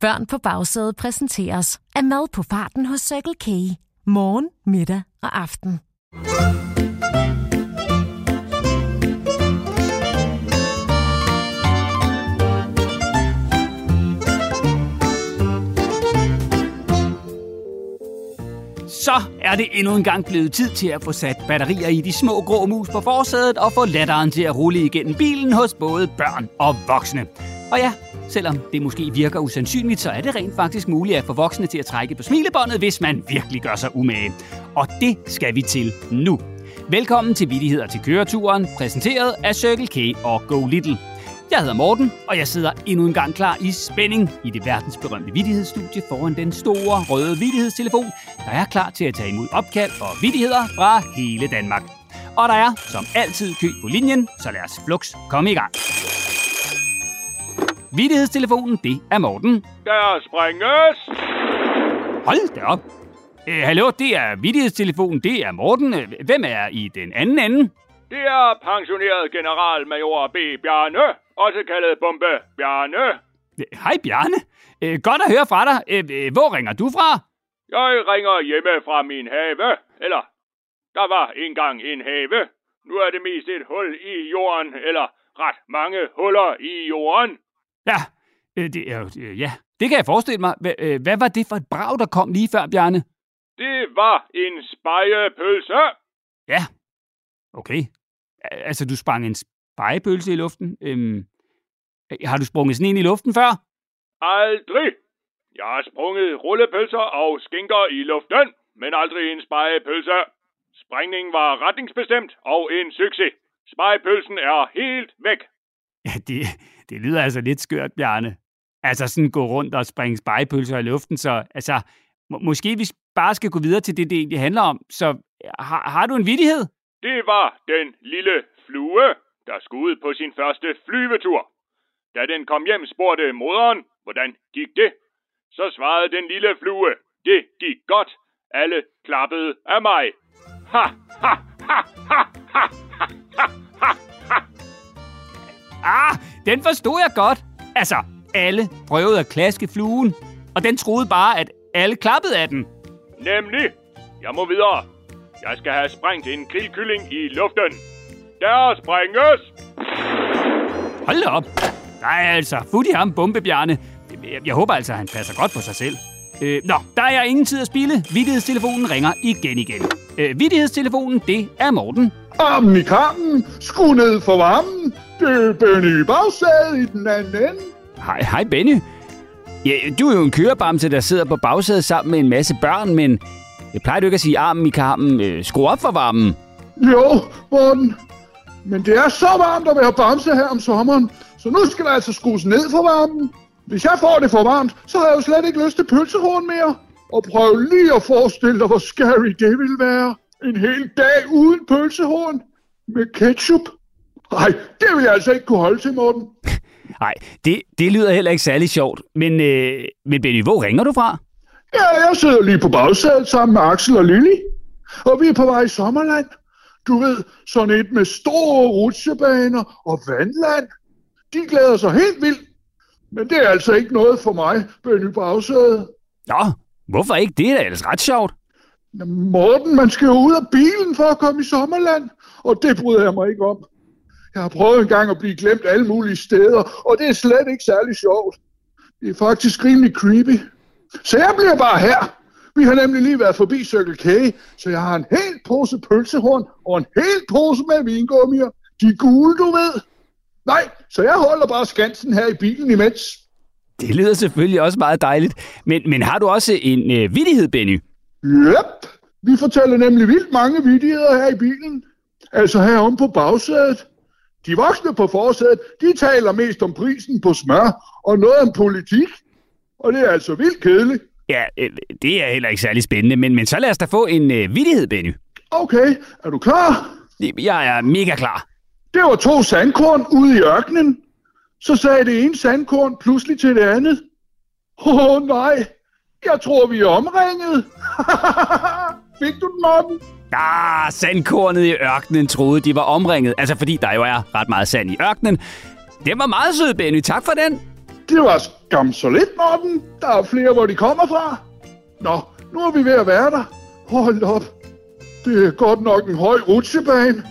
Børn på bagsædet præsenteres af mad på farten hos Circle K. Morgen, middag og aften. Så er det endnu en gang blevet tid til at få sat batterier i de små grå mus på forsædet og få latteren til at rulle igennem bilen hos både børn og voksne. Og ja, selvom det måske virker usandsynligt, så er det rent faktisk muligt at få voksne til at trække på smilebåndet, hvis man virkelig gør sig umage. Og det skal vi til nu. Velkommen til Vittigheder til køreturen, præsenteret af Circle K og Go Little. Jeg hedder Morten, og jeg sidder endnu en gang klar i spænding i det verdensberømte vittighedsstudie foran den store røde vittighedstelefon, der er klar til at tage imod opkald og vittigheder fra hele Danmark. Og der er, som altid, kø på linjen, så lad os flux komme i gang. Vittighedstelefonen, det er Morten. Der springes! Hold da op. Øh, hallo, det er vittighedstelefonen, det er Morten. Øh, Hvem er i den anden ende? Det er pensioneret generalmajor B. Bjarne, også kaldet Bombe Bjarne. Øh, Hej Bjarne. Øh, Godt at høre fra dig. Øh, Hvor ringer du fra? Jeg ringer hjemme fra min have. Eller, der var engang en have. Nu er det mest et hul i jorden, eller ret mange huller i jorden. Ja, øh, det er øh, ja, det kan jeg forestille mig. Hva- øh, Hvad var det for et brag, der kom lige før, Bjarne? Det var en spejepølse. Ja, okay. Al- Altså, du sprang en spejepølse i luften. Øhm, øh, har du sprunget sådan en i luften før? Aldrig. Jeg har sprunget rullepølser og skinker i luften, men aldrig en spejepølse. Sprængningen var retningsbestemt og en succes. Spejepølsen er helt væk. Ja, det, det lyder altså lidt skørt, Bjarne. Altså sådan gå rundt og springe spejepølser i luften, så altså, må, måske vi bare skal gå videre til det, det egentlig handler om. Så har, har du en vidighed? Det var den lille flue, der skulle ud på sin første flyvetur. Da den kom hjem, spurgte moderen, hvordan gik det? Så svarede den lille flue, det gik godt. Alle klappede af mig. Ha, ha, ha, ha, ha, ha, ha. Ah, den forstod jeg godt. Altså, alle prøvede at klaske fluen, og den troede bare, at alle klappede af den. Nemlig. Jeg må videre. Jeg skal have sprængt en grillkylling i luften. Der sprænges! Hold op. Nej, altså, fut i ham, bombebjerne. Jeg, jeg håber altså, at han passer godt på sig selv. Øh, nå, der er ingen tid at spille. Vittighedstelefonen ringer igen igen. Øh, vittighedstelefonen, det er Morten. Armen i kampen, skru ned for varmen, det er Benny i bagsædet i den anden ende. Hej, hej Benny. Ja, du er jo en kørebamse, der sidder på bagsædet sammen med en masse børn, men jeg plejer du ikke at sige armen i karmen. Øh, skru op for varmen. Jo, Morten, men det er så varmt at være bamse her om sommeren, så nu skal der altså skrues ned for varmen. Hvis jeg får det for varmt, så har jeg jo slet ikke lyst til pølsehorn mere. Og prøv lige at forestille dig, hvor scary det ville være. En hel dag uden pølsehorn med ketchup. Nej, det vil jeg altså ikke kunne holde til, Morten. Nej, det, det lyder heller ikke særlig sjovt. Men, øh, men Benny, hvor ringer du fra? Ja, jeg sidder lige på bagsædet sammen med Axel og Lily. Og vi er på vej i sommerland. Du ved, sådan et med store rutsjebaner og vandland. De glæder sig helt vildt. Men det er altså ikke noget for mig, Benny Bagsæde. Nå, hvorfor ikke? Det er da ellers ret sjovt. Morten, man skal jo ud af bilen for at komme i sommerland. Og det bryder jeg mig ikke om. Jeg har prøvet en gang at blive glemt alle mulige steder, og det er slet ikke særlig sjovt. Det er faktisk rimelig creepy. Så jeg bliver bare her. Vi har nemlig lige været forbi Circle K, så jeg har en hel pose pølsehorn og en hel pose med vingummier. De er gule, du ved. Nej, så jeg holder bare skansen her i bilen imens. Det lyder selvfølgelig også meget dejligt. Men, men har du også en øh, vittighed, Benny? Yep, vi fortæller nemlig vildt mange vittigheder her i bilen. Altså herom på bagsædet. De voksne på forsædet, de taler mest om prisen på smør og noget om politik. Og det er altså vildt kedeligt. Ja, øh, det er heller ikke særlig spændende, men, men så lad os da få en øh, vittighed, Benny. Okay, er du klar? Jeg er mega klar. Det var to sandkorn ude i ørkenen. Så sagde det ene sandkorn pludselig til det andet. Åh oh, nej, jeg tror vi er omringet. Fik du den, Morten? Ah, sandkornet i ørkenen troede, de var omringet. Altså fordi der jo er ret meget sand i ørkenen. Det var meget sød, Benny. Tak for den. Det var skam så lidt, Morten. Der er flere, hvor de kommer fra. Nå, nu er vi ved at være der. Hold op. Det er godt nok en høj rutsjebane.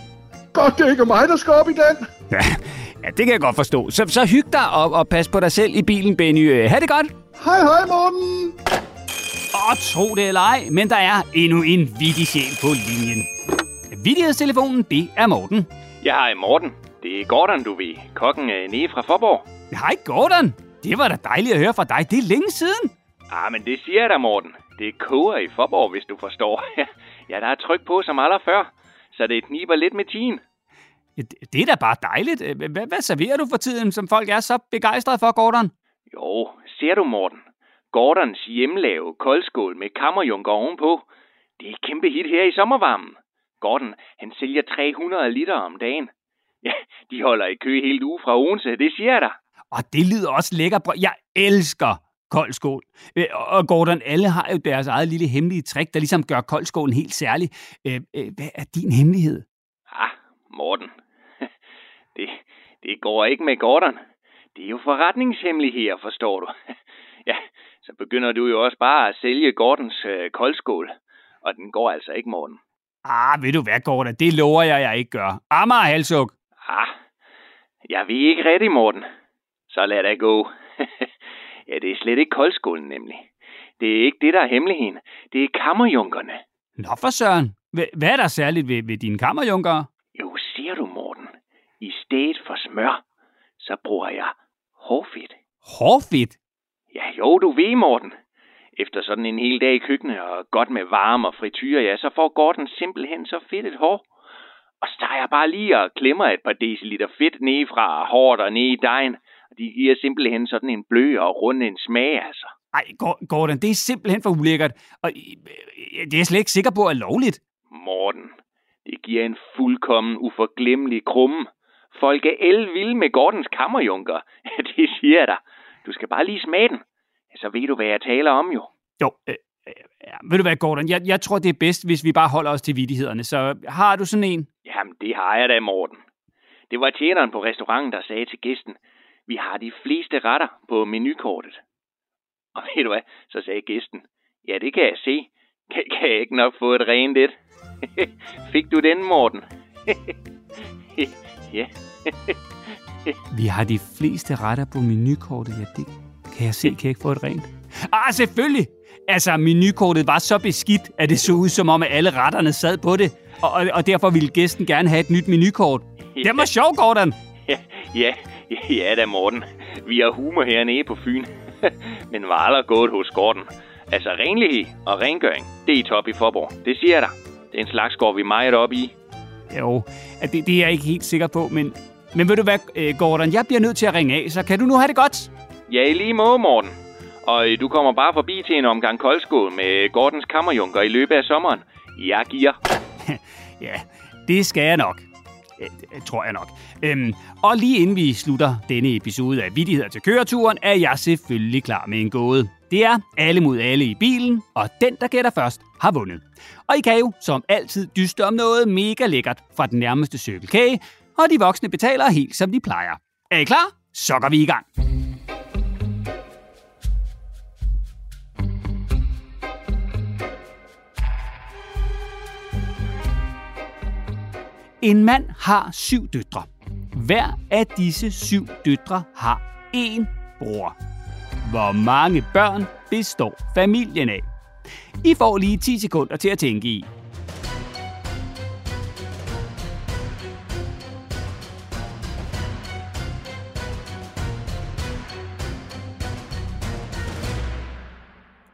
Godt, det er ikke mig, der skal op i den. Ja, ja det kan jeg godt forstå. Så, så hyg dig og, og pas på dig selv i bilen, Benny. Ha' det godt. Hej, hej, Morten. Og tro det eller ej, men der er endnu en vittig sjæl på linjen. Vittighedstelefonen, det er Morten. Ja, hej Morten. Det er Gordon, du ved. Kokken øh, nede fra Forborg. Hej Gordon. Det var da dejligt at høre fra dig. Det er længe siden. Ah, men det siger jeg da, Morten. Det koger i Forborg, hvis du forstår. ja, der er tryk på som aldrig før. Så det kniber lidt med tiden. Det- er da bare dejligt. Hvad, hvad serverer du for tiden, som folk er så begejstrede for, Gordon? Jo, ser du, Morten? Gordons hjemlave koldskål med kammerjunker ovenpå. Det er et kæmpe hit her i sommervarmen. Gordon, han sælger 300 liter om dagen. Ja, de holder i kø helt uge fra Odense, det siger jeg dig. Og det lyder også lækkert. Jeg elsker koldskål. Øh, Og Gordon, alle har jo deres eget lille hemmelige trick, der ligesom gør koldskålen helt særlig. Øh, øh, Hvad er din hemmelighed? Ah, Morten. Det, det går ikke med Gordon. Det er jo forretningshemmeligheder, forstår du. Ja, så begynder du jo også bare at sælge Gordons øh, koldskål. Og den går altså ikke, Morten. Ah, ved du hvad, Gordon? Det lover jeg, jeg ikke gør. Amager halsuk. Ah, jeg ved ikke rigtigt, Morten. Så lad det gå. ja, det er slet ikke koldskålen nemlig. Det er ikke det, der er hemmeligheden. Det er kammerjunkerne. Nå for søren. Hva- Hvad er der særligt ved, ved dine kammerjunker? Jo, ser du, Morten. I stedet for smør, så bruger jeg hårfedt. Hårfedt. Jo, du ved, Morten. Efter sådan en hel dag i køkkenet og godt med varme og frityre, ja, så får Gordon simpelthen så fedt et hår. Og så tager jeg bare lige og klemmer et par deciliter fedt ned fra håret og ned i dejen. Og de giver simpelthen sådan en blød og rund en smag, altså. Ej, Gor- Gordon, det er simpelthen for ulækkert. Og øh, det er jeg slet ikke sikker på er lovligt. Morten, det giver en fuldkommen uforglemmelig krumme. Folk er elvilde med Gordons kammerjunker. det siger jeg dig. Du skal bare lige smage den. Så ved du, hvad jeg taler om jo. Jo, øh, øh, ja, ved du hvad, Gordon? Jeg, jeg tror, det er bedst, hvis vi bare holder os til vidighederne. Så har du sådan en? Jamen, det har jeg da, Morten. Det var tjeneren på restauranten, der sagde til gæsten, vi har de fleste retter på menukortet. Og ved du hvad, så sagde gæsten, ja, det kan jeg se. Kan, kan jeg ikke nok få et rent et? Fik du den, Morten? ja. Vi har de fleste retter på menukortet. Ja, det kan jeg se. Kan jeg ikke få et rent? Ah, selvfølgelig! Altså, menukortet var så beskidt, at det så ud som om, at alle retterne sad på det. Og, og, og derfor ville gæsten gerne have et nyt menukort. Det var sjovt, Gordon. Ja, ja, ja da, Morten. Vi har humor hernede på Fyn. Men var aldrig gået hos Gordon. Altså, renlighed og rengøring, det er i top i Forborg. Det siger jeg dig. Den slags går vi meget op i. Jo, det, det er jeg ikke helt sikker på, men... Men ved du hvad, øh, Gordon? Jeg bliver nødt til at ringe af, så kan du nu have det godt? Ja, i lige måde, Morten. Og øh, du kommer bare forbi til en omgang koldskål med Gordons kammerjunker i løbet af sommeren. Jeg giver. Ja, det skal jeg nok. Tror jeg nok. Øhm, og lige inden vi slutter denne episode af Vittigheder til køreturen, er jeg selvfølgelig klar med en gåde. Det er alle mod alle i bilen, og den, der gætter først, har vundet. Og I kan jo, som altid, dyste om noget mega lækkert fra den nærmeste cykelkage, og de voksne betaler helt som de plejer. Er I klar? Så går vi i gang. En mand har syv døtre. Hver af disse syv døtre har én bror. Hvor mange børn består familien af? I får lige 10 sekunder til at tænke i.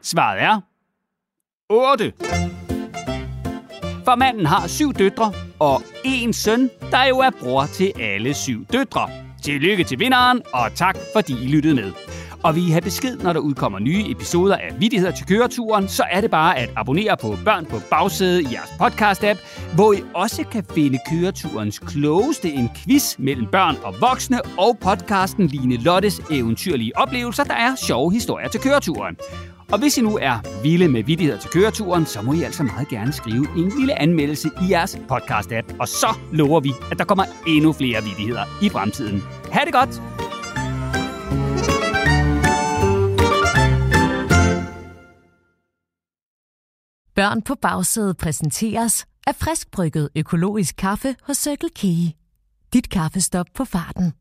Svaret er 8. For manden har syv døtre og en søn, der jo er bror til alle syv døtre. Tillykke til vinderen, og tak fordi I lyttede med. Og vil I have besked, når der udkommer nye episoder af Vittigheder til køreturen, så er det bare at abonnere på Børn på Bagsædet i jeres podcast-app, hvor I også kan finde køreturens klogeste en quiz mellem børn og voksne, og podcasten Line Lottes eventyrlige oplevelser, der er sjove historier til køreturen. Og hvis I nu er vilde med vidtigheder til køreturen, så må I altså meget gerne skrive en lille anmeldelse i jeres podcast-app. Og så lover vi, at der kommer endnu flere vidtigheder i fremtiden. Ha' det godt! Børn på bagsædet præsenteres af friskbrygget økologisk kaffe hos Circle K. Dit kaffestop på farten.